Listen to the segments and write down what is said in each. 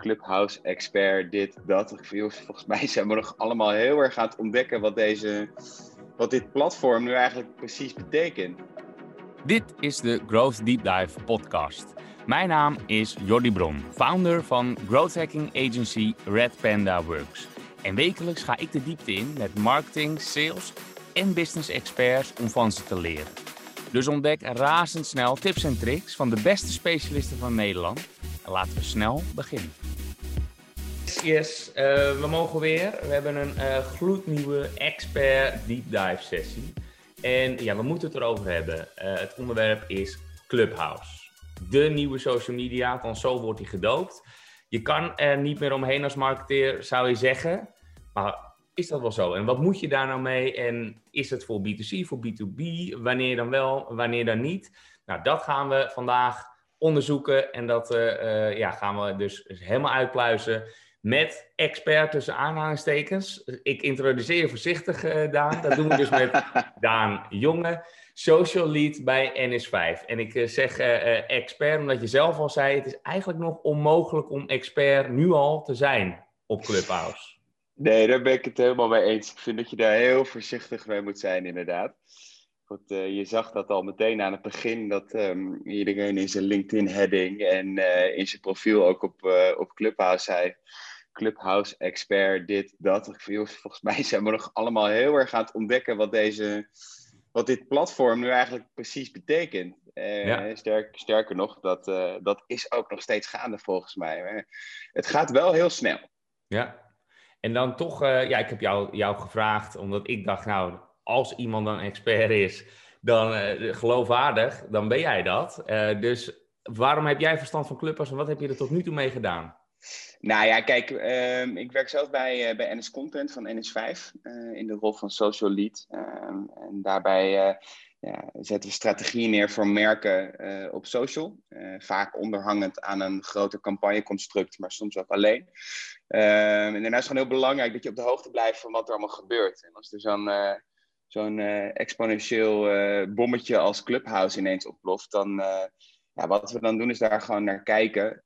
Clubhouse expert, dit, dat. Volgens mij zijn we nog allemaal heel erg aan het ontdekken wat, deze, wat dit platform nu eigenlijk precies betekent. Dit is de Growth Deep Dive podcast. Mijn naam is Jordi Bron, founder van growth hacking agency Red Panda Works. En wekelijks ga ik de diepte in met marketing, sales en business experts om van ze te leren. Dus ontdek razendsnel tips en tricks van de beste specialisten van Nederland. En laten we snel beginnen. Yes, uh, we mogen weer. We hebben een uh, gloednieuwe expert deep dive sessie. En ja, we moeten het erover hebben. Uh, het onderwerp is Clubhouse. De nieuwe social media, want zo wordt hij gedoopt. Je kan er niet meer omheen als marketeer, zou je zeggen. Maar is dat wel zo? En wat moet je daar nou mee? En is het voor B2C, voor B2B? Wanneer dan wel, wanneer dan niet? Nou, dat gaan we vandaag onderzoeken. En dat ja, gaan we dus helemaal uitpluizen met expert tussen aanhalingstekens. Ik introduceer je voorzichtig, uh, Daan. Dat doen we dus met Daan Jonge, social lead bij NS5. En ik zeg expert omdat je zelf al zei, het is eigenlijk nog onmogelijk om expert nu al te zijn op Clubhouse. Nee, daar ben ik het helemaal mee eens. Ik vind dat je daar heel voorzichtig mee moet zijn, inderdaad. Goed, je zag dat al meteen aan het begin, dat um, iedereen in zijn LinkedIn-heading en in zijn profiel ook op, op Clubhouse zei: Clubhouse expert, dit, dat. Volgens mij zijn we nog allemaal heel erg aan het ontdekken wat, deze, wat dit platform nu eigenlijk precies betekent. Ja. Sterk, sterker nog, dat, dat is ook nog steeds gaande volgens mij. Het gaat wel heel snel. Ja, en dan toch, uh, ja, ik heb jou, jou gevraagd, omdat ik dacht, nou, als iemand een expert is, dan uh, geloofwaardig, dan ben jij dat. Uh, dus waarom heb jij verstand van Clubhouse en wat heb je er tot nu toe mee gedaan? Nou ja, kijk, uh, ik werk zelf bij, bij NS Content van NS5 in de rol van social lead. Ehm, en daarbij ja, zetten we strategieën neer voor merken op social. vaak onderhangend aan een groter campagneconstruct, maar soms ook alleen. Um, en daarna is het gewoon heel belangrijk dat je op de hoogte blijft van wat er allemaal gebeurt. En als er zo'n zo'n exponentieel bommetje als Clubhouse ineens oploft, dan, ja, wat we dan doen is daar gewoon naar kijken,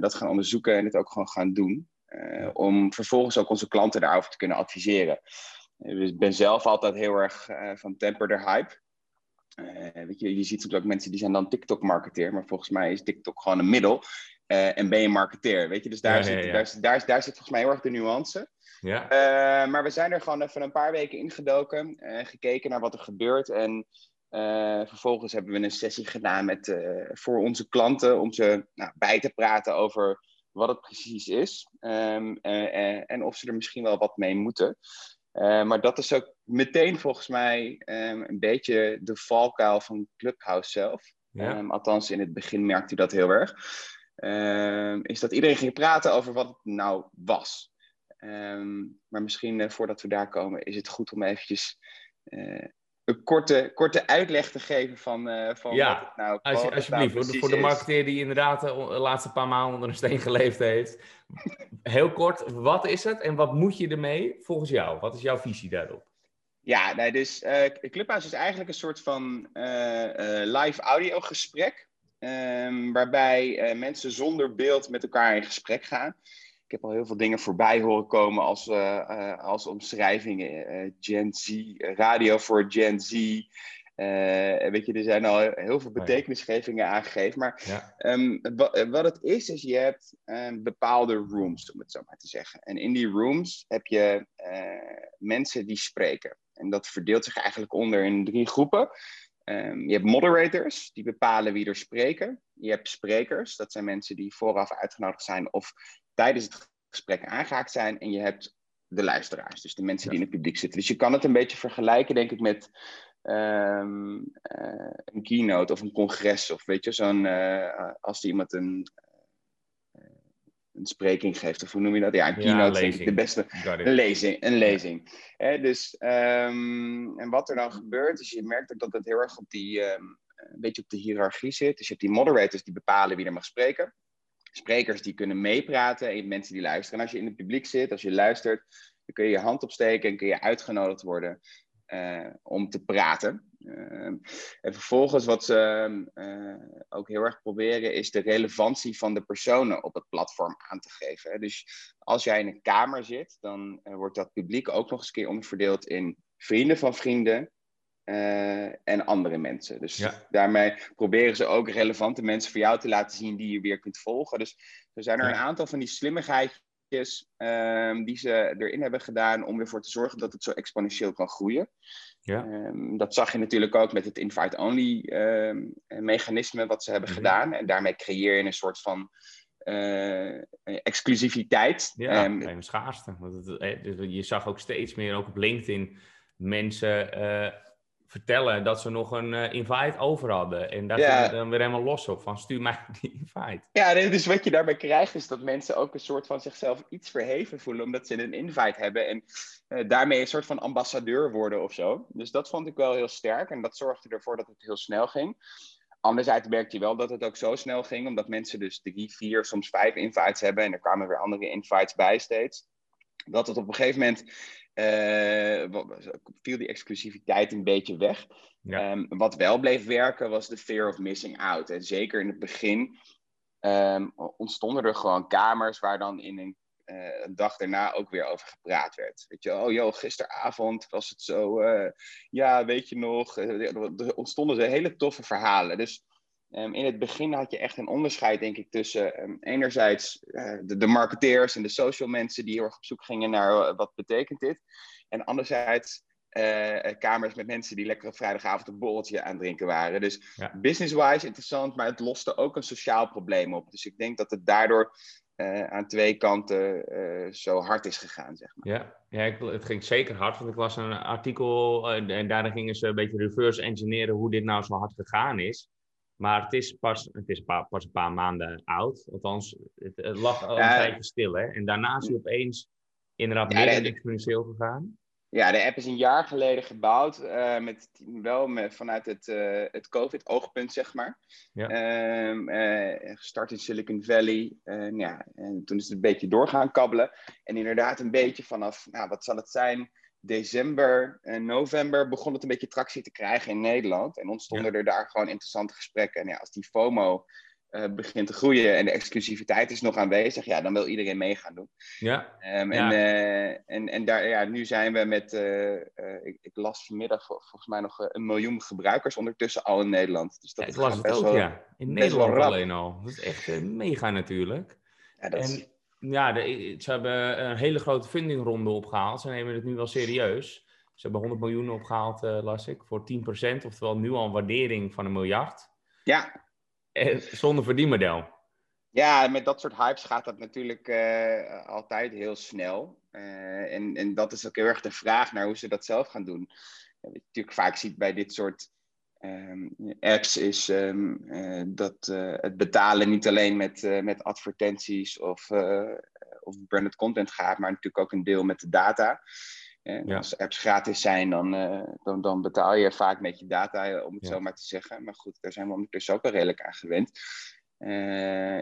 dat gaan onderzoeken en het ook gewoon gaan doen. om vervolgens ook onze klanten daarover te kunnen adviseren. Dus ik ben zelf altijd heel erg van temper de hype. weet je, je ziet soms ook mensen die zijn dan TikTok-marketeer, maar volgens mij is TikTok gewoon een middel. En ben je marketeer, weet je? Dus daar, zit, Daar, daar, daar, zit volgens mij heel erg de nuance. Ja. Maar we zijn er gewoon even een paar weken ingedoken, gekeken naar wat er gebeurt. En vervolgens hebben we een sessie gedaan met, voor onze klanten om ze nou, bij te praten over wat het precies is. Um, en of ze er misschien wel wat mee moeten. maar dat is ook meteen volgens mij um, een beetje de valkuil van Clubhouse zelf. Ja. Um, althans, in het begin merkte u dat heel erg. Ehm, is dat iedereen ging praten over wat het nou was. Ehm, maar misschien voordat we daar komen, is het goed om eventjes een korte, korte uitleg te geven van, uh, van ja, wat het nou, als, wat alsjeblieft. Nou voor de marketeer die inderdaad de laatste paar maanden onder een steen geleefd heeft. Heel kort, wat is het en wat moet je ermee volgens jou? Wat is jouw visie daarop? Ja, nee, dus Clubhouse is eigenlijk een soort van live audio gesprek Um, waarbij uh, mensen zonder beeld met elkaar in gesprek gaan. Ik heb al heel veel dingen voorbij horen komen als, uh, uh, als omschrijvingen. Gen Z, radio voor Gen Z. weet je, er zijn al heel veel betekenisgevingen aangegeven. Maar ja. um, wat het is, is je hebt um, bepaalde rooms, om het zo maar te zeggen. En in die rooms heb je mensen die spreken. En dat verdeelt zich eigenlijk onder in drie groepen. Um, je hebt moderators, die bepalen wie er spreken. Je hebt sprekers, dat zijn mensen die vooraf uitgenodigd zijn of tijdens het gesprek aangehaakt zijn. En je hebt de luisteraars, dus de mensen die in het publiek zitten. Dus je kan het een beetje vergelijken, denk ik, met um, uh, een keynote of een congres. Of weet je, zo'n, uh, als iemand een, een spreking geeft, of hoe noem je dat? Ja, een keynote ja, de beste. Een lezing. Een lezing. dus, um, en wat er dan gebeurt, is je merkt ook dat het heel erg op die, um, een beetje op de hiërarchie zit. Dus je hebt die moderators die bepalen wie er mag spreken. Sprekers die kunnen meepraten en mensen die luisteren. En als je in het publiek zit, als je luistert, dan kun je je hand opsteken en kun je uitgenodigd worden uh, om te praten. Ehm, en vervolgens wat ze ehm, ook heel erg proberen is de relevantie van de personen op het platform aan te geven. Dus als jij in een kamer zit, dan wordt dat publiek ook nog eens een keer onderverdeeld in vrienden van vrienden, en andere mensen. Dus daarmee proberen ze ook relevante mensen voor jou te laten zien die je weer kunt volgen. Dus er zijn er een aantal van die slimmigheid um, die ze erin hebben gedaan om ervoor te zorgen dat het zo exponentieel kan groeien. Ja. Um, dat zag je natuurlijk ook met het invite-only um, mechanisme wat ze hebben mhm. gedaan. En daarmee creëer je een soort van uh, exclusiviteit. Ja, um, schaarste. Want het, eh, dus je zag ook steeds meer, ook op LinkedIn, mensen uh, vertellen dat ze nog een uh, invite over hadden. En daar ja. dan weer helemaal los op, van stuur mij die invite. Ja, dus wat je daarbij krijgt is dat mensen ook een soort van zichzelf iets verheven voelen, omdat ze een invite hebben. En uh, daarmee een soort van ambassadeur worden of zo. Dus dat vond ik wel heel sterk en dat zorgde ervoor dat het heel snel ging. Anderzijds merkte je wel dat het ook zo snel ging, omdat mensen dus drie, vier, soms vijf invites hebben. En er kwamen weer andere invites bij steeds. Dat het op een gegeven moment viel die exclusiviteit een beetje weg. Ehm, wat wel bleef werken was de fear of missing out. En zeker in het begin um, ontstonden er gewoon kamers waar dan in een, uh, een, dag daarna ook weer over gepraat werd. Weet je, oh joh, gisteravond was het zo, uh, ja, weet je nog, er ontstonden ze hele toffe verhalen. Dus Um, in het begin had je echt een onderscheid, denk ik, tussen um, enerzijds uh, de, de, marketeers en de social mensen die heel erg op zoek gingen naar uh, wat betekent dit. En anderzijds uh, kamers met mensen die lekker op vrijdagavond een borreltje aan het drinken waren. Dus ja. business-wise interessant, maar het loste ook een sociaal probleem op. Dus ik denk dat het daardoor aan twee kanten zo hard is gegaan, zeg maar. Ja, ja ik, het ging zeker hard, want ik las een artikel en daarin gingen ze een beetje reverse engineeren hoe dit nou zo hard gegaan is. Maar het is pas, het is pas een paar maanden oud. Althans, het, het lag al een tijdje stil. Hè? En daarna is hij opeens inderdaad ja, meer exponentieel gegaan. Ja, de app is een jaar geleden gebouwd. Uh, met, wel met, vanuit het, uh, het COVID-oogpunt, zeg maar. Ja. Uh, gestart in Silicon Valley. ja, en toen is het een beetje doorgaan kabbelen. En inderdaad een beetje vanaf, nou, wat zal het zijn december en november begon het een beetje tractie te krijgen in Nederland. En ontstonden er daar gewoon interessante gesprekken. En ja, als die FOMO uh, begint te groeien en de exclusiviteit is nog aanwezig, ja, dan wil iedereen mee gaan doen. Ja. Um, en, uh, en, en daar, ja, nu zijn we met, uh, ik, ik, las vanmiddag volgens mij nog een miljoen gebruikers ondertussen al in Nederland. Dus dat ja, ik las het ook, wel, ja. In Nederland alleen al. Dat is echt mega natuurlijk. Ja, dat en... is ja, de, ze hebben een hele grote fundingronde opgehaald. Ze nemen het nu wel serieus. Ze hebben 100 miljoen opgehaald, uh, las ik, voor 10%. Oftewel nu al een waardering van een miljard. Ja. Eh, zonder verdienmodel. Ja, met dat soort hypes gaat dat natuurlijk uh, altijd heel snel. en, en dat is ook heel erg de vraag naar hoe ze dat zelf gaan doen. Wat je natuurlijk vaak ziet bij dit soort um, apps is um, uh, dat uh, het betalen niet alleen met, uh, met advertenties of, of branded content gaat, maar natuurlijk ook een deel met de data. Ja. Als apps gratis zijn, dan, dan, dan, betaal je vaak met je data, om het ja. zo maar te zeggen. Maar goed, daar zijn we ondertussen ook al redelijk aan gewend.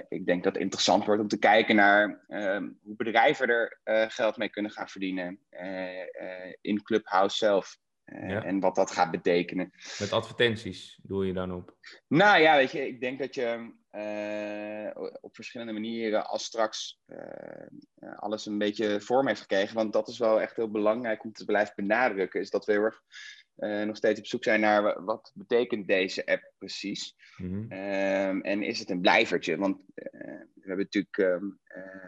ik denk dat het interessant wordt om te kijken naar um, hoe bedrijven er geld mee kunnen gaan verdienen in Clubhouse zelf. Eh, en wat dat gaat betekenen. Met advertenties doe je dan op? Nou ja, weet je, ik denk dat je uh, op verschillende manieren als straks uh, alles een beetje vorm heeft gekregen. Want dat is wel echt heel belangrijk om te blijven benadrukken. Is dat we heel erg nog steeds op zoek zijn naar wat betekent deze app precies. Mm en is het een blijvertje? Want we hebben natuurlijk um,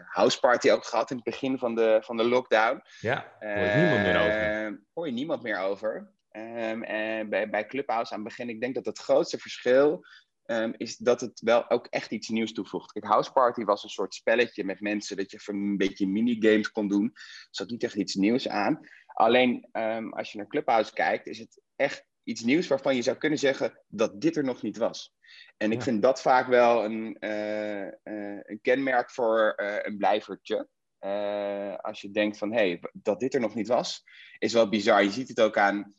House Party ook gehad in het begin van de, van de lockdown. Ja, hoor je niemand meer over. Ehm, hoor je niemand meer over. Um, en bij, bij Clubhouse aan het begin, ik denk dat het grootste verschil um, is dat het wel ook echt iets nieuws toevoegt. Kijk, House Party was een soort spelletje met mensen dat je een beetje minigames kon doen. Er zat niet echt iets nieuws aan. Alleen als je naar Clubhouse kijkt, is het echt iets nieuws waarvan je zou kunnen zeggen dat dit er nog niet was. En ik vind dat vaak wel een, uh, uh, een kenmerk voor uh, een blijvertje. als je denkt van, hé, hey, dat dit er nog niet was, is wel bizar. Je ziet het ook aan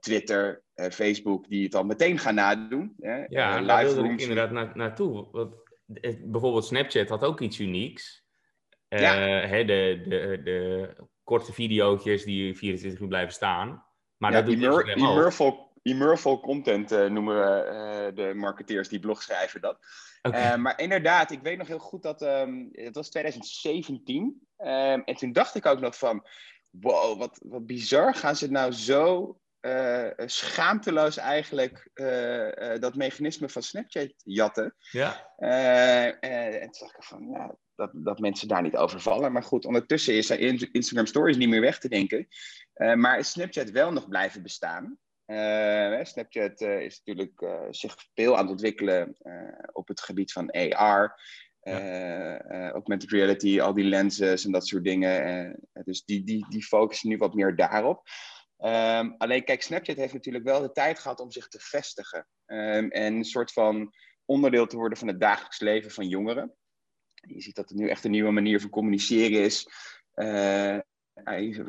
Twitter, Facebook, die het al meteen gaan nadoen. ja, daar wilde ik inderdaad na naartoe. Want, bijvoorbeeld Snapchat had ook iets unieks. Ja. Hè, de, de, de korte video's die 24 uur blijven staan. Maar ja, dat doet Immer immersive content noemen we de marketeers die blog schrijven dat. maar inderdaad, ik weet nog heel goed dat um, het was 2017. Um, en toen dacht ik ook nog van, wow, wat, wat bizar. Gaan ze nou zo schaamteloos eigenlijk dat mechanisme van Snapchat jatten. Ja. en toen dacht ik van, ja, dat, dat mensen daar niet over vallen. Maar goed, ondertussen is Instagram Stories niet meer weg te denken. maar is Snapchat wel nog blijven bestaan. Snapchat is natuurlijk zich veel aan het ontwikkelen op het gebied van AR. Ja. Uh, augmented reality, al die lenses en dat soort dingen. dus die, die, die focussen nu wat meer daarop. Um, alleen kijk, Snapchat heeft natuurlijk wel de tijd gehad om zich te vestigen. Um, en een soort van onderdeel te worden van het dagelijks leven van jongeren. Je ziet dat het nu echt een nieuwe manier van communiceren is. Uh,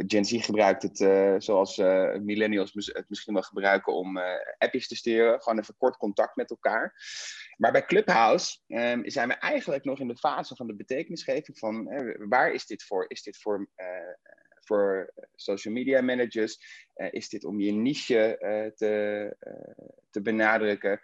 Gen Z gebruikt het uh, zoals uh, millennials het misschien wel gebruiken om appjes te sturen. Gewoon even kort contact met elkaar. Maar bij Clubhouse um, zijn we eigenlijk nog in de fase van de betekenisgeving van waar is dit voor? Is dit voor voor eh, social media managers? Uh, is dit om je niche uh, te, te benadrukken?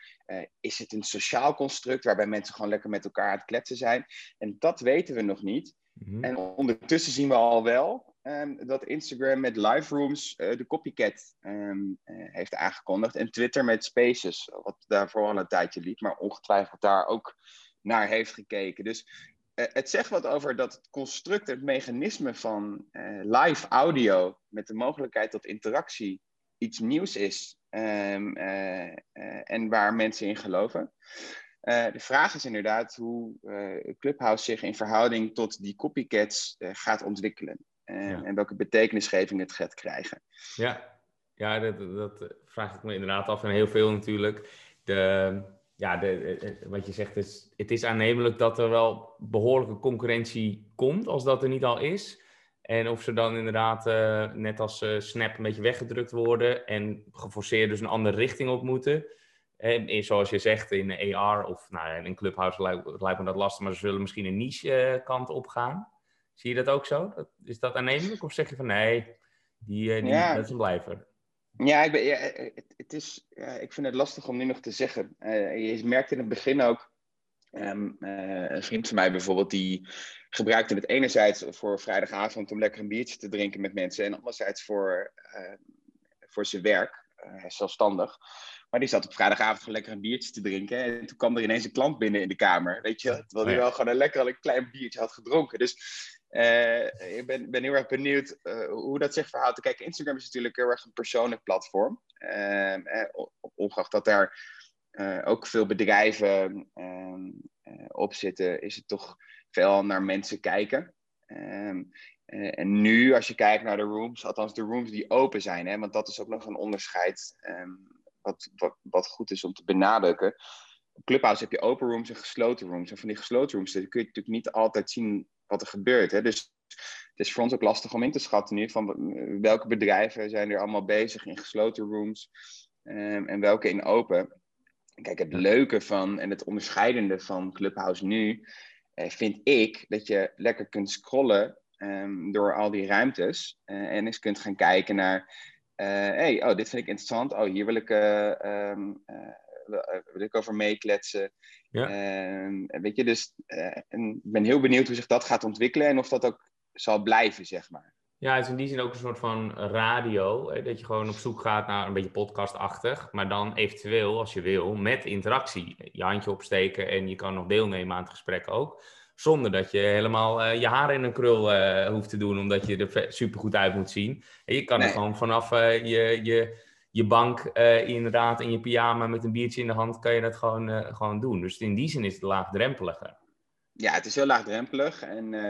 is het een sociaal construct waarbij mensen gewoon lekker met elkaar aan het kletsen zijn? En dat weten we nog niet. Mm-hmm. En ondertussen zien we al wel um, dat Instagram met live rooms de copycat um, heeft aangekondigd. En Twitter met Spaces, wat daarvoor al een tijdje liep, maar ongetwijfeld daar ook naar heeft gekeken. Dus eh, het zegt wat over dat het construct, het mechanisme van uh, live audio met de mogelijkheid tot interactie iets nieuws is um, uh, en waar mensen in geloven. de vraag is inderdaad hoe Clubhouse zich in verhouding tot die copycats gaat ontwikkelen ja. en welke betekenisgeving het gaat krijgen. Ja, ja dat, dat vraag ik me inderdaad af en heel veel natuurlijk. De, ja, de, wat je zegt, is, het is aannemelijk dat er wel behoorlijke concurrentie komt, als dat er niet al is. En of ze dan inderdaad, uh, net als uh, Snap, een beetje weggedrukt worden en geforceerd dus een andere richting op moeten. En zoals je zegt, in AR of nou, in Clubhouse lijkt, lijkt me dat lastig, maar ze zullen misschien een niche-kant op gaan. Zie je dat ook zo? Is dat aannemelijk? Of zeg je van nee, die, die, dat is een blijver? Ja, ik, ben, ja het, is, ja, ik vind het lastig om nu nog te zeggen. Uh, je merkt in het begin ook, um, uh, een vriend van mij bijvoorbeeld, die gebruikte het enerzijds voor vrijdagavond om lekker een biertje te drinken met mensen en anderzijds voor, uh, voor zijn werk. zelfstandig. Maar die zat op vrijdagavond gewoon lekker een biertje te drinken. En toen kwam er ineens een klant binnen in de kamer. Weet je, terwijl hij wel gewoon een lekker een klein biertje had gedronken. Dus uh, ik ben, heel erg benieuwd uh, hoe dat zich verhoudt. Kijk, Instagram is natuurlijk heel erg een persoonlijk platform. Uh, ongeacht dat daar ook veel bedrijven ehm, op zitten, is het toch veel naar mensen kijken. Ehm, en nu, als je kijkt naar de rooms, althans de rooms die open zijn, hè, want dat is ook nog een onderscheid wat, wat, wat goed is om te benadrukken. Op Clubhouse heb je open rooms en gesloten rooms. En van die gesloten rooms kun je natuurlijk niet altijd zien wat er gebeurt. Hè? Dus het is voor ons ook lastig om in te schatten nu van welke bedrijven zijn er allemaal bezig in gesloten rooms um, en welke in open. Kijk, het leuke van en het onderscheidende van Clubhouse nu eh, vind ik dat je lekker kunt scrollen um, door al die ruimtes uh, en eens kunt gaan kijken naar, uh, hey, oh, dit vind ik interessant, oh, hier wil ik uh, um, eh, wil ik over meekletsen. Ja. Weet je, dus en ik ben heel benieuwd hoe zich dat gaat ontwikkelen en of dat ook zal blijven, zeg maar. Ja, het is in die zin ook een soort van radio. Hè, dat je gewoon op zoek gaat naar een beetje podcastachtig. Maar dan eventueel, als je wil, met interactie. Je handje opsteken en je kan nog deelnemen aan het gesprek ook. Zonder dat je helemaal uh, je haar in een krul uh, hoeft te doen, omdat je er super goed uit moet zien. En je kan nee. er gewoon vanaf uh, je, je je bank uh, inderdaad in je pyjama met een biertje in de hand, kan je dat gewoon, uh, gewoon doen. Dus in die zin is het laagdrempeliger. Ja, het is heel laagdrempelig en uh,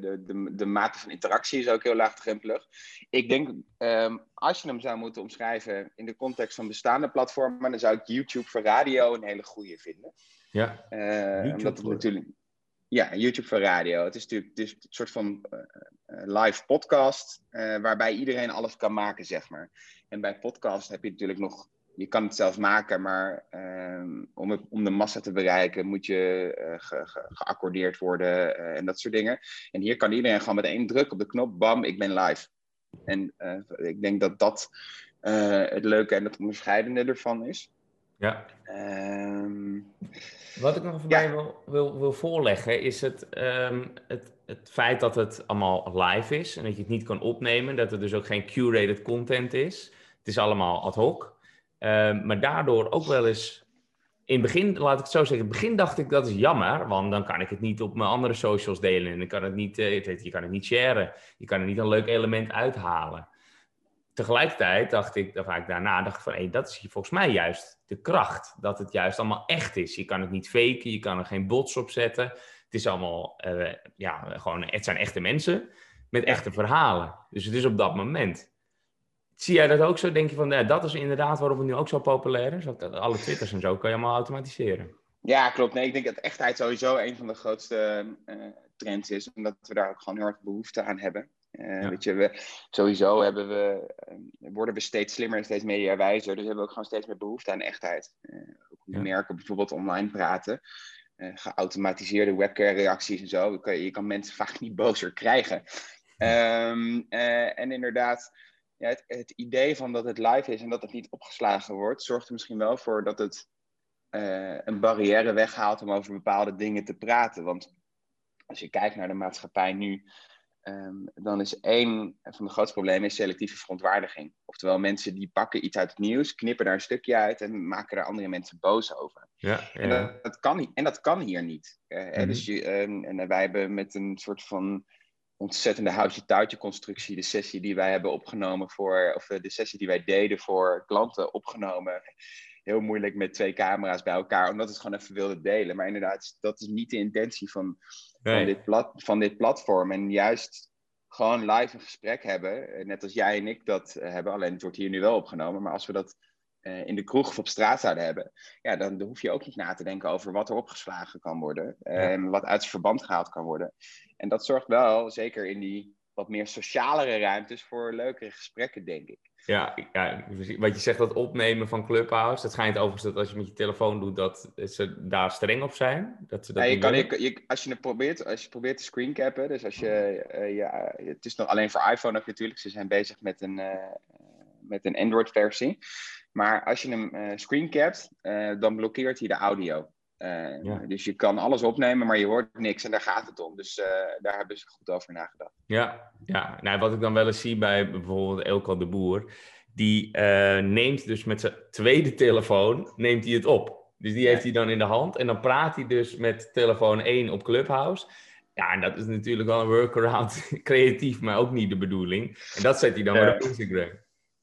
de, de, de mate van interactie is ook heel laagdrempelig. Ik denk, um, als je hem zou moeten omschrijven in de context van bestaande platformen, dan zou ik YouTube voor radio een hele goede vinden. Ja, omdat het natuurlijk, ja, YouTube voor radio. Het is natuurlijk is een soort van live podcast waarbij iedereen alles kan maken, zeg maar. En bij podcast heb je natuurlijk nog, je kan het zelf maken, maar um, om, het, om de massa te bereiken moet je uh, ge, ge, geaccordeerd worden uh, en dat soort dingen. En hier kan iedereen gewoon met één druk op de knop, bam, ik ben live. En uh, ik denk dat dat het leuke en het onderscheidende ervan is. Ja. Ehm, Wat ik nog even bij wil, wil, wil voorleggen is het, ehm, het, het feit dat het allemaal live is en dat je het niet kan opnemen, dat er dus ook geen curated content is. Het is allemaal ad hoc. Ehm, maar daardoor ook wel eens. In het begin, laat ik het zo zeggen, in het begin dacht ik dat is jammer, want dan kan ik het niet op mijn andere socials delen en ik kan het niet, uh, je kan het niet sharen. Je kan er niet een leuk element uithalen tegelijkertijd dacht ik, dan vaak daarna, dacht ik van, hé, dat is hier volgens mij juist de kracht. Dat het juist allemaal echt is. Je kan het niet faken, je kan er geen bots op zetten. Het is allemaal, uh, ja, gewoon, het zijn echte mensen met echte verhalen. Dus het is op dat moment. Zie jij dat ook zo? Denk je van, ja, dat is inderdaad waarom het nu ook zo populair is? Alle twitters en zo kan je allemaal automatiseren. Ja, klopt. Nee, ik denk dat echtheid sowieso een van de grootste uh, trends is. Omdat we daar ook gewoon heel erg behoefte aan hebben. Uh, weet je, we, sowieso hebben we, worden we steeds slimmer en steeds mediawijzer. Dus hebben we ook gewoon steeds meer behoefte aan echtheid. Uh, ook ja. merken bijvoorbeeld online praten. geautomatiseerde webcam-reacties en zo. Je kan, je kan, mensen vaak niet bozer krijgen. Um, en inderdaad, ja, het, het, idee van dat het live is en dat het niet opgeslagen wordt, zorgt er misschien wel voor dat het een barrière weghaalt om over bepaalde dingen te praten. Want als je kijkt naar de maatschappij nu, Um, dan is één van de grootste problemen is selectieve verontwaardiging. Oftewel, mensen die pakken iets uit het nieuws, knippen daar een stukje uit en maken er andere mensen boos over. Ja, ja. En, dat, dat, kan niet, en dat kan hier niet. Uh, mm-hmm. dus je, uh, en wij hebben met een soort van ontzettende houtje-touwtje constructie de sessie die wij hebben opgenomen voor, of de sessie die wij deden voor klanten opgenomen. Heel moeilijk met twee camera's bij elkaar, omdat het gewoon even wilde delen. Maar inderdaad, dat is niet de intentie van van, dit plat, van dit platform. En juist gewoon live een gesprek hebben, eh, net als jij en ik dat eh, hebben. Alleen het wordt hier nu wel opgenomen. Maar als we dat uh, in de kroeg of op straat zouden hebben, ja, dan, dan, hoef je ook niet na te denken over wat er opgeslagen kan worden. En wat uit zijn verband gehaald kan worden. En dat zorgt wel, zeker in die wat meer socialere ruimtes, voor leukere gesprekken, denk ik. Ja, ja, wat je zegt, dat opnemen van Clubhouse. Het schijnt overigens dat als je met je telefoon doet, dat ze daar streng op zijn. Dat ze dat ja, je kan, je, als je het probeert, als je probeert te screencappen, dus als je, uh, ja, het is nog alleen voor iPhone ook natuurlijk, ze zijn bezig met een, uh, met een Android-versie. Maar als je hem uh, screencapt, dan blokkeert hij de audio. Uh, Dus je kan alles opnemen, maar je hoort niks en daar gaat het om. Dus daar hebben ze goed over nagedacht. Ja, ja. Nou, wat ik dan wel eens zie bij bijvoorbeeld Elko de Boer, die neemt dus met zijn tweede telefoon, neemt hij het op. Dus die heeft hij dan in de hand en dan praat hij dus met telefoon 1 op Clubhouse. Ja, en dat is natuurlijk wel een workaround, creatief, maar ook niet de bedoeling. En dat zet hij dan weer op Instagram.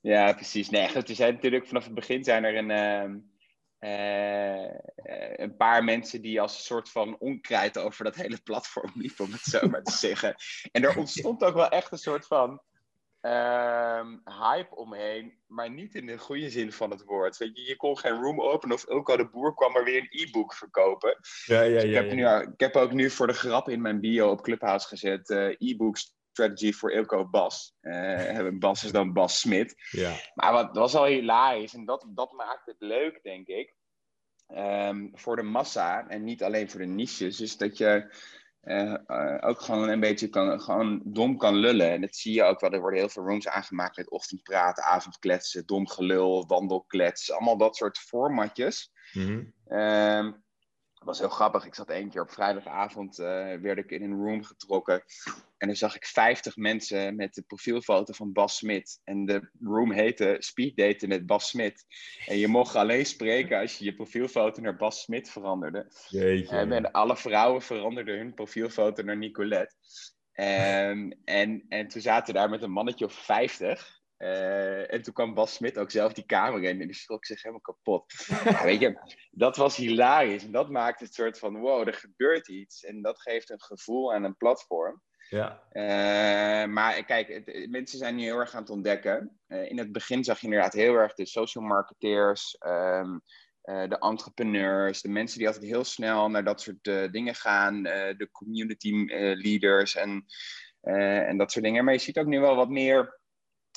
Ja, precies. Nee, goed, er zijn natuurlijk vanaf het begin zijn er een ehm, uh, een paar mensen die als een soort van onkruid over dat hele platform liepen, om het zo maar te zeggen. En er ontstond ook wel echt een soort van uh, hype omheen, maar niet in de goede zin van het woord. Weet je, je kon geen room openen of Ilko de Boer kwam maar weer een e-book verkopen. Ja, ja, dus ik, heb Nu, ik heb ook nu voor de grap in mijn bio op Clubhouse gezet, uh, e-books strategy voor Ilko Bas. Uh, Bas is dan Bas Smit. Ja. Maar wat was al hilarisch en dat, dat maakt het leuk, denk ik. Um, voor de massa en niet alleen voor de niches. is dat je uh, uh, ook gewoon een beetje kan, gewoon dom kan lullen. En dat zie je ook wel. Er worden heel veel rooms aangemaakt met ochtendpraten, avondkletsen, dom gelul, wandelklets. Allemaal dat soort formatjes. Mm -hmm. um, dat was heel grappig. Ik zat één keer op vrijdagavond, uh, werd ik in een room getrokken. En dan zag ik 50 mensen met de profielfoto van Bas Smit. En de room heette Speed Daten met Bas Smit. En je mocht alleen spreken als je je profielfoto naar Bas Smit veranderde. Jeetje. En alle vrouwen veranderden hun profielfoto naar Nicolette. En, en, en toen zaten daar met een mannetje of 50. Uh, en toen kwam Bas Smit ook zelf die kamer in en die schrok zich helemaal kapot. ja, weet je, dat was hilarisch. En dat maakt het soort van, wow, er gebeurt iets. En dat geeft een gevoel aan een platform. Ja. Uh, maar kijk, het, mensen zijn nu heel erg aan het ontdekken. Uh, in het begin zag je inderdaad heel erg de social marketeers, um, de entrepreneurs, de mensen die altijd heel snel naar dat soort dingen gaan, de community leaders en, en dat soort dingen. Maar je ziet ook nu wel wat meer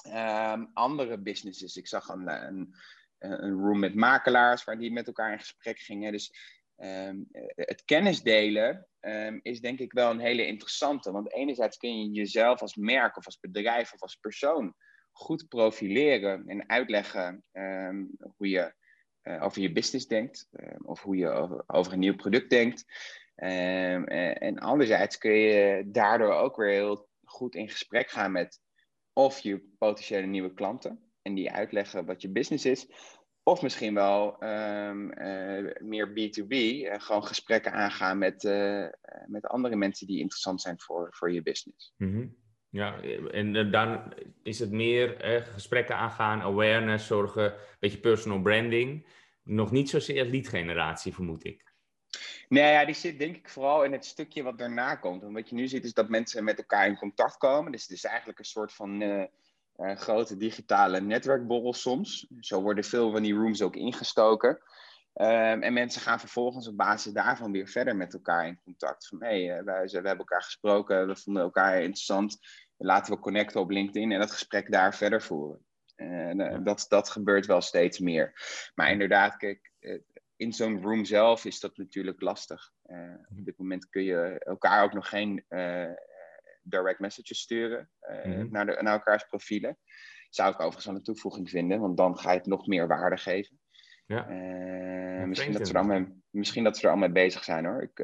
um, andere businesses. Ik zag een, een, een, room met makelaars waar die met elkaar in gesprek gingen. Dus um, het kennisdelen um, is denk ik wel een hele interessante. Want enerzijds kun je jezelf als merk of als bedrijf of als persoon goed profileren en uitleggen ehm, hoe je uh, over je business denkt ehm, of hoe je over, over, een nieuw product denkt. Um, en anderzijds kun je daardoor ook weer heel goed in gesprek gaan met of je potentiële nieuwe klanten en die uitleggen wat je business is. Of misschien wel um, uh, meer B2B, uh, gewoon gesprekken aangaan met, uh, met andere mensen die interessant zijn voor, voor je business. -hmm. Ja, en dan is het meer gesprekken aangaan, awareness, zorgen, een beetje personal branding. Nog niet zozeer lead generatie, vermoed ik. Nee, ja, die zit denk ik vooral in het stukje wat daarna komt. En wat je nu ziet is dat mensen met elkaar in contact komen. Dus het is eigenlijk een soort van uh, uh, grote digitale netwerkborrel soms. Zo worden veel van die rooms ook ingestoken. Um, en mensen gaan vervolgens op basis daarvan weer verder met elkaar in contact. Van hé, hey, wij, we hebben elkaar gesproken, we vonden elkaar interessant. Laten we connecten op LinkedIn en dat gesprek daar verder voeren. En dat, dat gebeurt wel steeds meer. Maar inderdaad, kijk, in zo'n room zelf is dat natuurlijk lastig. Uh, op dit moment kun je elkaar ook nog geen uh, direct messages sturen uh, mm-hmm. naar, de, naar elkaars profielen. Zou ik overigens wel een toevoeging vinden, want dan ga je het nog meer waarde geven. Ja. misschien, dat ze er misschien dat ze er al mee bezig zijn hoor. Ik,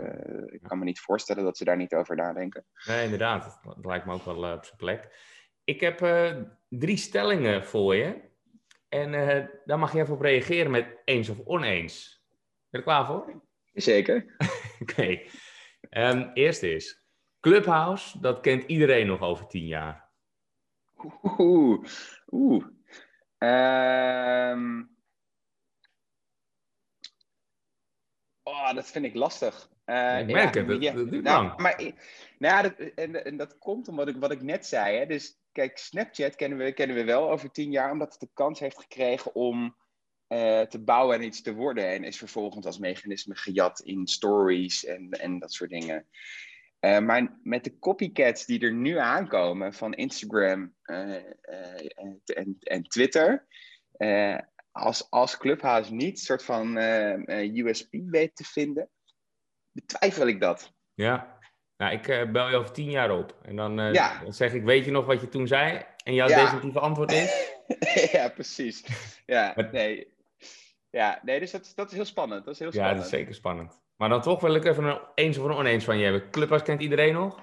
ik kan me niet voorstellen dat ze daar niet over nadenken. Nee, inderdaad. Dat lijkt me ook wel op zijn plek. Ik heb drie stellingen voor je. En daar mag je even op reageren met eens of oneens. Ben je er klaar voor? Zeker. Oké. Okay. Um, eerst is, Clubhouse, dat kent iedereen nog over tien jaar. Oeh. Oeh. Um... Oh, dat vind ik lastig. Uh, ik merk ja, het, dat, ja, dat duurt nou, lang. Maar, nou, dat, en, en, dat komt omdat ik, wat ik net zei. Hè? Dus kijk, Snapchat kennen we, kennen we wel over tien jaar, omdat het de kans heeft gekregen om uh, te bouwen en iets te worden. En is vervolgens als mechanisme gejat in stories en, en dat soort dingen. Uh, maar met de copycats die er nu aankomen van Instagram uh, en, en, Twitter, als, als Clubhouse niet een soort van USP weet te vinden, betwijfel ik dat. Ja, nou, ik bel je over tien jaar op. En dan, ja. dan, zeg ik, weet je nog wat je toen zei? En jouw ja. definitieve antwoord is? ja, precies. Ja, nee. Ja, nee, dus dat, dat is heel spannend. Dat is heel spannend. Ja, dat is zeker spannend. Maar dan toch wil ik even een eens of een oneens van je hebben. Clubhuis kent iedereen nog?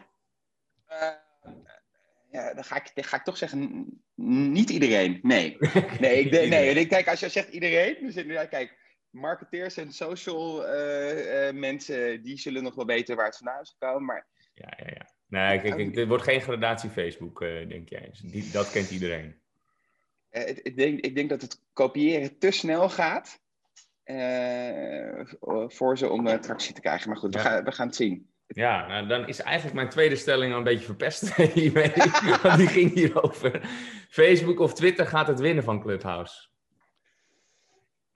Uh, ja, dan ga, ik, dan ga ik toch zeggen, niet iedereen. Nee. Nee, ik, nee, kijk, als je zegt iedereen, dan zit ja, kijk, marketeers en social uh, uh, mensen, die zullen nog wel weten waar het vandaan is gekomen, maar... Ja, ja, ja. Nee, kijk, kijk, dit wordt geen gradatie Facebook, denk jij. Dus die, dat kent iedereen. Eh, ik, denk, ik denk dat het kopiëren te snel gaat uh, voor ze om uh, tractie te krijgen. Maar goed, we, gaan, we gaan het zien. Ja, nou, dan is eigenlijk mijn tweede stelling al een beetje verpest hiermee. want die ging hierover. Facebook of Twitter gaat het winnen van Clubhouse?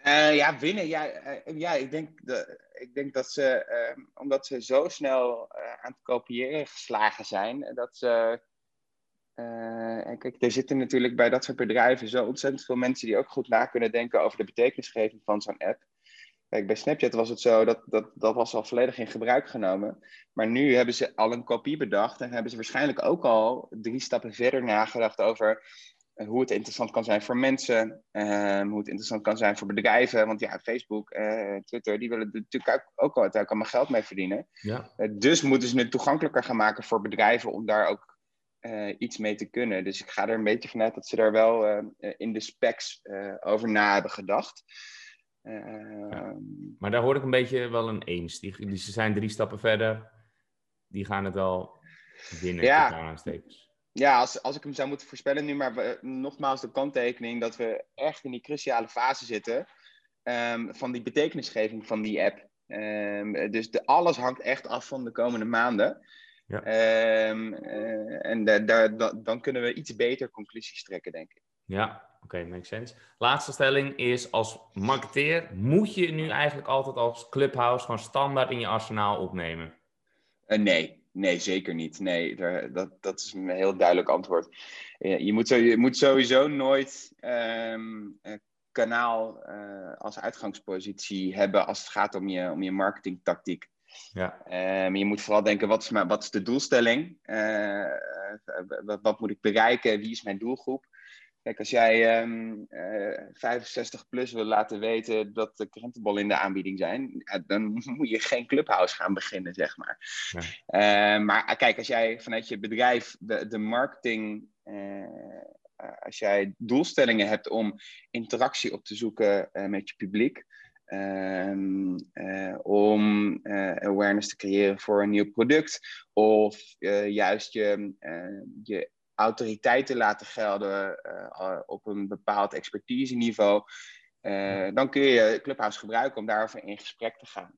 Uh, ja, winnen. Ja, ja ik, denk de, ik denk dat ze, omdat ze zo snel aan het kopiëren geslagen zijn, dat ze uh, en kijk, er zitten natuurlijk bij dat soort bedrijven zo ontzettend veel mensen die ook goed na kunnen denken over de betekenisgeving van zo'n app. Kijk, bij Snapchat was het zo, dat, dat, dat was al volledig in gebruik genomen. Maar nu hebben ze al een kopie bedacht en hebben ze waarschijnlijk ook al drie stappen verder nagedacht over eh, hoe het interessant kan zijn voor mensen, um, hoe het interessant kan zijn voor bedrijven. Want ja, Facebook en uh, Twitter, die willen natuurlijk ook, ook al allemaal geld mee verdienen. Ja. Uh, dus moeten ze het toegankelijker gaan maken voor bedrijven om daar ook uh, iets mee te kunnen. Dus ik ga er een beetje vanuit dat ze daar wel uh, in de specs uh, over na hebben gedacht. Ja. Maar daar hoor ik een beetje wel een eens. Die, die, ze zijn drie stappen verder. Die gaan het wel winnen. Ja, ja als, als ik hem zou moeten voorspellen nu, maar we, nogmaals de kanttekening dat we echt in die cruciale fase zitten um, van die betekenisgeving van die app. Um, dus de, alles hangt echt af van de komende maanden. Ja. Um, uh, en daar, dan kunnen we iets beter conclusies trekken, denk ik. Ja, oké, okay, makes sense. Laatste stelling is, als marketeer moet je nu eigenlijk altijd als Clubhouse gewoon standaard in je arsenaal opnemen? Uh, nee, nee, zeker niet. Nee, daar, dat, dat is een heel duidelijk antwoord. je, moet, je moet sowieso nooit um, kanaal uh, als uitgangspositie hebben als het gaat om je, om je marketingtactiek. Ja. Um, je moet vooral denken, wat is, mijn, wat is de doelstelling? Uh, wat, wat, moet ik bereiken? Wie is mijn doelgroep? Kijk, als jij 65 ehm, plus wil laten weten dat de krentenbollen in de aanbieding zijn, dan moet je geen clubhouse gaan beginnen, zeg maar. Ehm, maar kijk, als jij vanuit je bedrijf de, de marketing als jij doelstellingen hebt om interactie op te zoeken met je publiek, Um, uh, om uh, awareness te creëren voor een nieuw product. Of uh, juist je, je autoriteit te laten gelden op een bepaald expertise-niveau. dan kun je Clubhouse gebruiken om daarover in gesprek te gaan.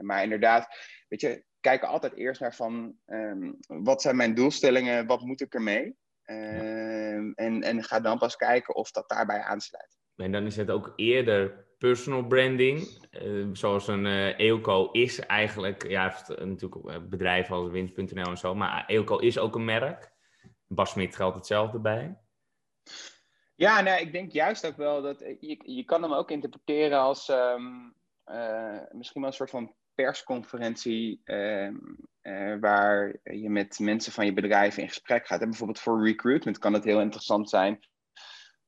maar inderdaad, weet je, kijk altijd eerst naar van um, wat zijn mijn doelstellingen, wat moet ik ermee? Ja. en, en ga dan pas kijken of dat daarbij aansluit. En dan is het ook eerder personal branding, uh, zoals een uh, is eigenlijk, ja, natuurlijk bedrijven als winst.nl en zo, maar EOCO is ook een merk. Bas Smit geldt hetzelfde bij. Ja, nou, ik denk juist ook wel dat je, je kan hem ook interpreteren als uh, misschien wel een soort van persconferentie ehm, waar je met mensen van je bedrijf in gesprek gaat. En bijvoorbeeld voor recruitment kan het heel interessant zijn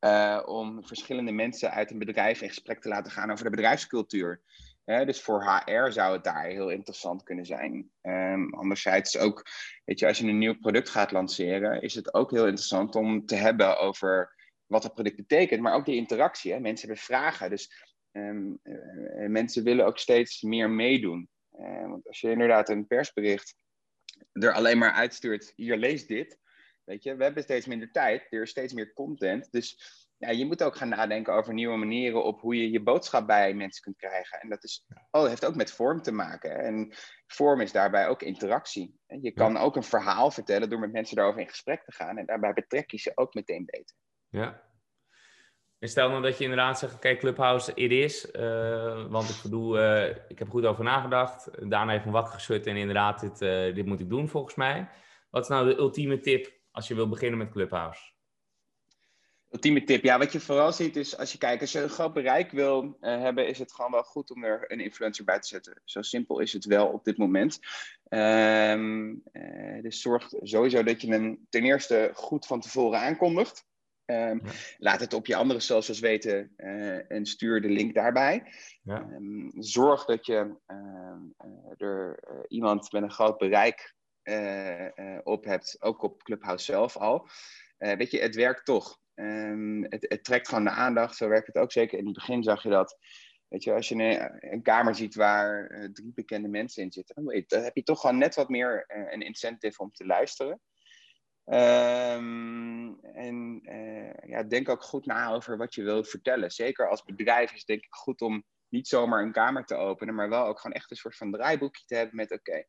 uh, om verschillende mensen uit een bedrijf in gesprek te laten gaan over de bedrijfscultuur. dus voor HR zou het daar heel interessant kunnen zijn. Um, anderzijds ook, weet je, als je een nieuw product gaat lanceren, is het ook heel interessant om te hebben over wat het product betekent, maar ook die interactie. Hè? Mensen hebben vragen, dus um, uh, mensen willen ook steeds meer meedoen. Uh, want als je inderdaad een persbericht er alleen maar uitstuurt, hier lees dit, Weet je, we hebben steeds minder tijd, er is steeds meer content. Dus ja, je moet ook gaan nadenken over nieuwe manieren op hoe je je boodschap bij mensen kunt krijgen. En dat is, oh, heeft ook met vorm te maken. En vorm is daarbij ook interactie. En je kan ook een verhaal vertellen door met mensen daarover in gesprek te gaan. En daarbij betrek je ze ook meteen beter. Ja. En stel nou dat je inderdaad zegt, kijk, Clubhouse, it is. Uh, want ik bedoel, uh, ik heb goed over nagedacht. Daarna even wakker geschud en inderdaad, dit, uh, dit moet ik doen volgens mij. Wat is nou de ultieme tip als je wil beginnen met Clubhouse? Ultieme tip. Ja, wat je vooral ziet is, als je kijkt, als je een groot bereik wil uh, hebben, is het gewoon wel goed om er een influencer bij te zetten. Zo simpel is het wel op dit moment. Um, uh, dus zorg sowieso dat je hem ten eerste goed van tevoren aankondigt. Um, ja. Laat het op je andere socials weten uh, en stuur de link daarbij. Ja. Um, zorg dat je er iemand met een groot bereik op hebt, ook op Clubhouse zelf al. Uh, weet je, het werkt toch. Um, het, het, trekt gewoon de aandacht, zo werkt het ook zeker. In het begin zag je dat. Weet je, als je een, een kamer ziet waar drie bekende mensen in zitten, dan heb je toch gewoon net wat meer een incentive om te luisteren. Um, en ja, denk ook goed na over wat je wilt vertellen. Zeker als bedrijf is het denk ik goed om niet zomaar een kamer te openen, maar wel ook gewoon echt een soort van draaiboekje te hebben met oké,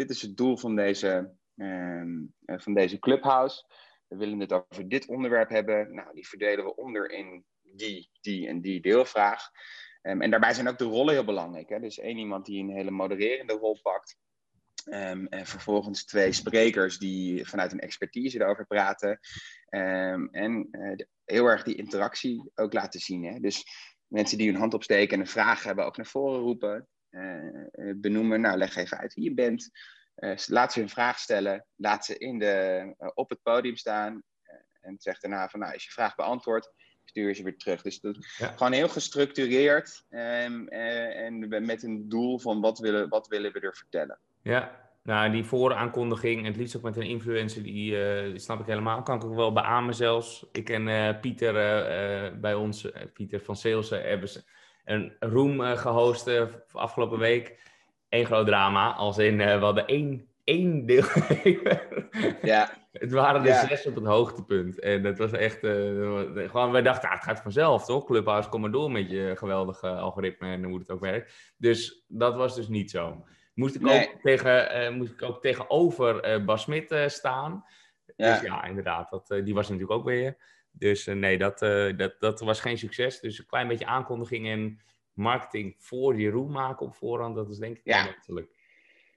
dit is het doel van deze, uh, van deze clubhouse. We willen het over dit onderwerp hebben. Nou, die verdelen we onder in die, die en die deelvraag. Um, en daarbij zijn ook de rollen heel belangrijk. Hè? Dus één iemand die een hele modererende rol pakt. Um, en vervolgens twee sprekers die vanuit een expertise erover praten. En de, heel erg die interactie ook laten zien. Hè? Dus mensen die hun hand opsteken en een vraag hebben ook naar voren roepen. Eh, eh, benoemen. Nou, leg even uit wie je bent. Eh, laat ze hun vraag stellen. Laat ze in de, op het podium staan. en zeg daarna van, nou, is je vraag beantwoord, stuur je ze weer terug. Dus dat, gewoon heel gestructureerd um, en met een doel van wat willen, wat willen we er vertellen. Ja, nou, die vooraankondiging, het liefst ook met een influencer, die, uh, die snap ik helemaal. Kan ik ook wel beamen zelfs. Ik uh, Pieter uh, bij ons, Pieter van Sales, hebben een room uh, gehost uh, afgelopen week. Eén groot drama, als in uh, we hadden één, één deel. ja. Het waren er zes op het hoogtepunt. En dat was echt, gewoon, wij dachten, ah, het gaat vanzelf toch? Clubhouse, kom maar door met je geweldige algoritme en hoe het ook werkt. Dus dat was dus niet zo. Moest ik, ook, tegen, moest ik ook tegenover Bas Smit staan. Ja. Dus ja, inderdaad, dat, die was natuurlijk ook weer. Dus uh, nee, dat, uh, dat, dat was geen succes. Dus een klein beetje aankondiging en marketing voor je roem maken op voorhand, dat is denk ik ja. natuurlijk.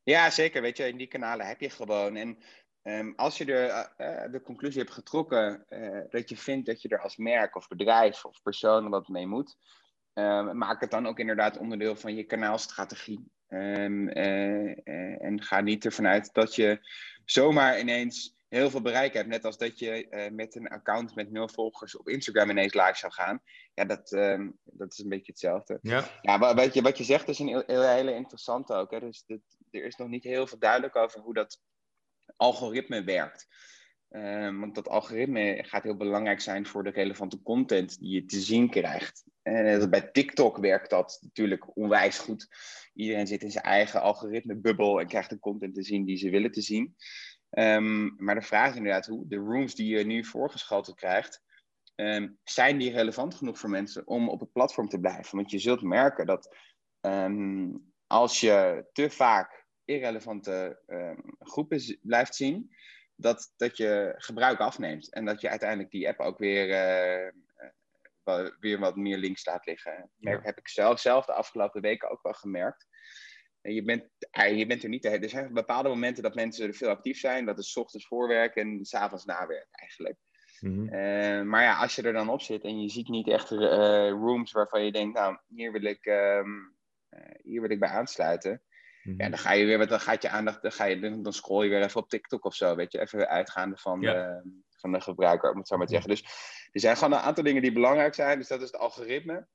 Ja, zeker. Weet je, in die kanalen heb je gewoon. En um, als je de, uh, de conclusie hebt getrokken dat je vindt dat je er als merk of bedrijf of persoon wat mee moet, um, maak het dan ook inderdaad onderdeel van je kanaalstrategie. Um, en ga niet ervan uit dat je zomaar ineens heel veel bereik hebt. Net als dat je eh, met een account met nul volgers op Instagram ineens live zou gaan. Ja, dat, ehm, dat is een beetje hetzelfde. Ja, ja wat, je, wat je zegt is een heel, hele interessante ook. Hè? Dus dit, er is nog niet heel veel duidelijk over hoe dat algoritme werkt. Um, want dat algoritme gaat heel belangrijk zijn voor de relevante content die je te zien krijgt. En bij TikTok werkt dat natuurlijk onwijs goed. Iedereen zit in zijn eigen algoritme-bubbel en krijgt de content te zien die ze willen te zien. Um, maar de vraag is inderdaad hoe de rooms die je nu voorgeschoteld krijgt, um, zijn die relevant genoeg voor mensen om op het platform te blijven? Want je zult merken dat als je te vaak irrelevante groepen blijft zien, dat, dat je gebruik afneemt. En dat je uiteindelijk die app ook weer, uh, weer wat meer links laat liggen. Dat heb ik zelf, zelf de afgelopen weken ook wel gemerkt. Je bent, je bent er niet. Er zijn bepaalde momenten dat mensen er veel actief zijn. Dat is s ochtends voorwerk en s avonds nawerk eigenlijk. Mm maar ja, als je er dan op zit en je ziet niet echt rooms waarvan je denkt, nou, hier wil ik, ehm, hier wil ik bij aansluiten. Ja, mhm. dan ga je weer, dan gaat je aandacht, dan, ga je, dan scroll je weer even op TikTok of zo, weet je, even uitgaande van, de, van de gebruiker, om het zo maar te zeggen. Dus er zijn gewoon een aantal dingen die belangrijk zijn. Dus dat is het algoritme,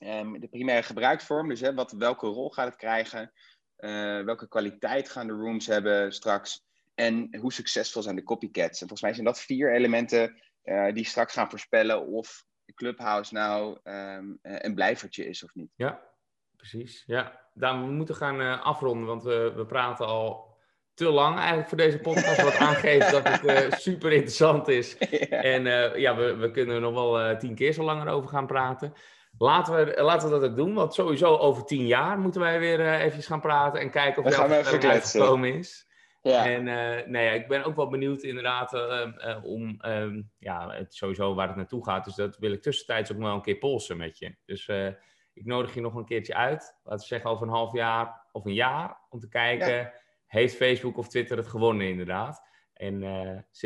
um, de primaire gebruiksvorm, dus hè, wat, welke rol gaat het krijgen, uh, welke kwaliteit gaan de rooms hebben straks en hoe succesvol zijn de copycats. En volgens mij zijn dat vier elementen uh, die straks gaan voorspellen of Clubhouse nou um, een blijvertje is of niet. Ja, precies. Ja, Daan, we moeten gaan uh, afronden, want we, we praten al te lang eigenlijk voor deze podcast. Wat aangeeft dat het uh, super interessant is. En uh, ja, we, we kunnen er nog wel tien keer zo langer over gaan praten. Laten we, laten we dat ook doen, want sowieso over tien jaar moeten wij weer uh, even gaan praten en kijken of dat gekomen is. Ja. En uh, nee, ja, ik ben ook wel benieuwd inderdaad uh, om um, ja, het, sowieso waar het naartoe gaat. Dus dat wil ik tussentijds ook wel een keer polsen met je. Dus ik nodig je nog een keertje uit. Laten we zeggen over een half jaar of een jaar. Om te kijken, heeft Facebook of Twitter het gewonnen inderdaad? En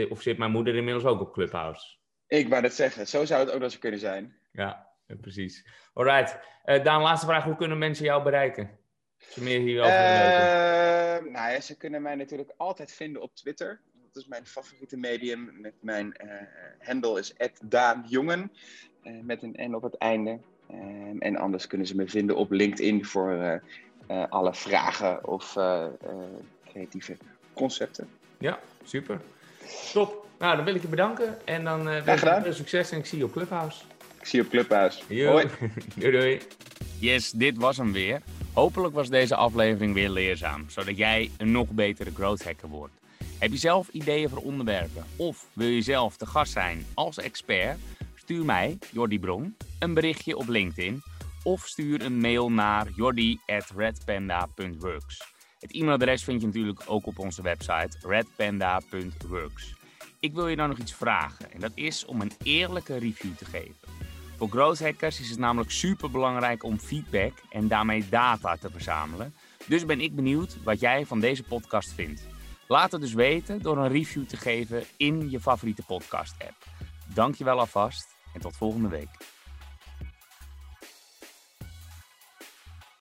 of zit mijn moeder inmiddels ook op Clubhouse? Ik wou dat zeggen. Zo zou het ook dat ze kunnen zijn. Ja, precies. Alright. Uh, Daan, laatste vraag. Hoe kunnen mensen jou bereiken? Als je meer hierover uh, Nou ja, ze kunnen mij natuurlijk altijd vinden op Twitter. Dat is mijn favoriete medium. Met mijn handle is @daanjongen met een N op het einde. Ehm, en anders kunnen ze me vinden op LinkedIn voor alle vragen of creatieve concepten. Ja, super. Top. Nou, dan wil ik je bedanken. En dan wens ik veel succes en ik zie je op Clubhouse. Ik zie je op Clubhouse. Hoi. doei doei. Yes, dit was hem weer. Hopelijk was deze aflevering weer leerzaam, zodat jij een nog betere growth hacker wordt. Heb je zelf ideeën voor onderwerpen of wil je zelf te gast zijn als expert? Stuur mij, Jordi Bron, een berichtje op LinkedIn of stuur een mail naar jordi.redpanda.works. Het e-mailadres vind je natuurlijk ook op onze website redpanda.works. Ik wil je dan nog iets vragen en dat is om een eerlijke review te geven. Voor growth hackers is het namelijk super belangrijk om feedback en daarmee data te verzamelen. Dus ben ik benieuwd wat jij van deze podcast vindt. Laat het dus weten door een review te geven in je favoriete podcast app. Dankjewel alvast en tot volgende week.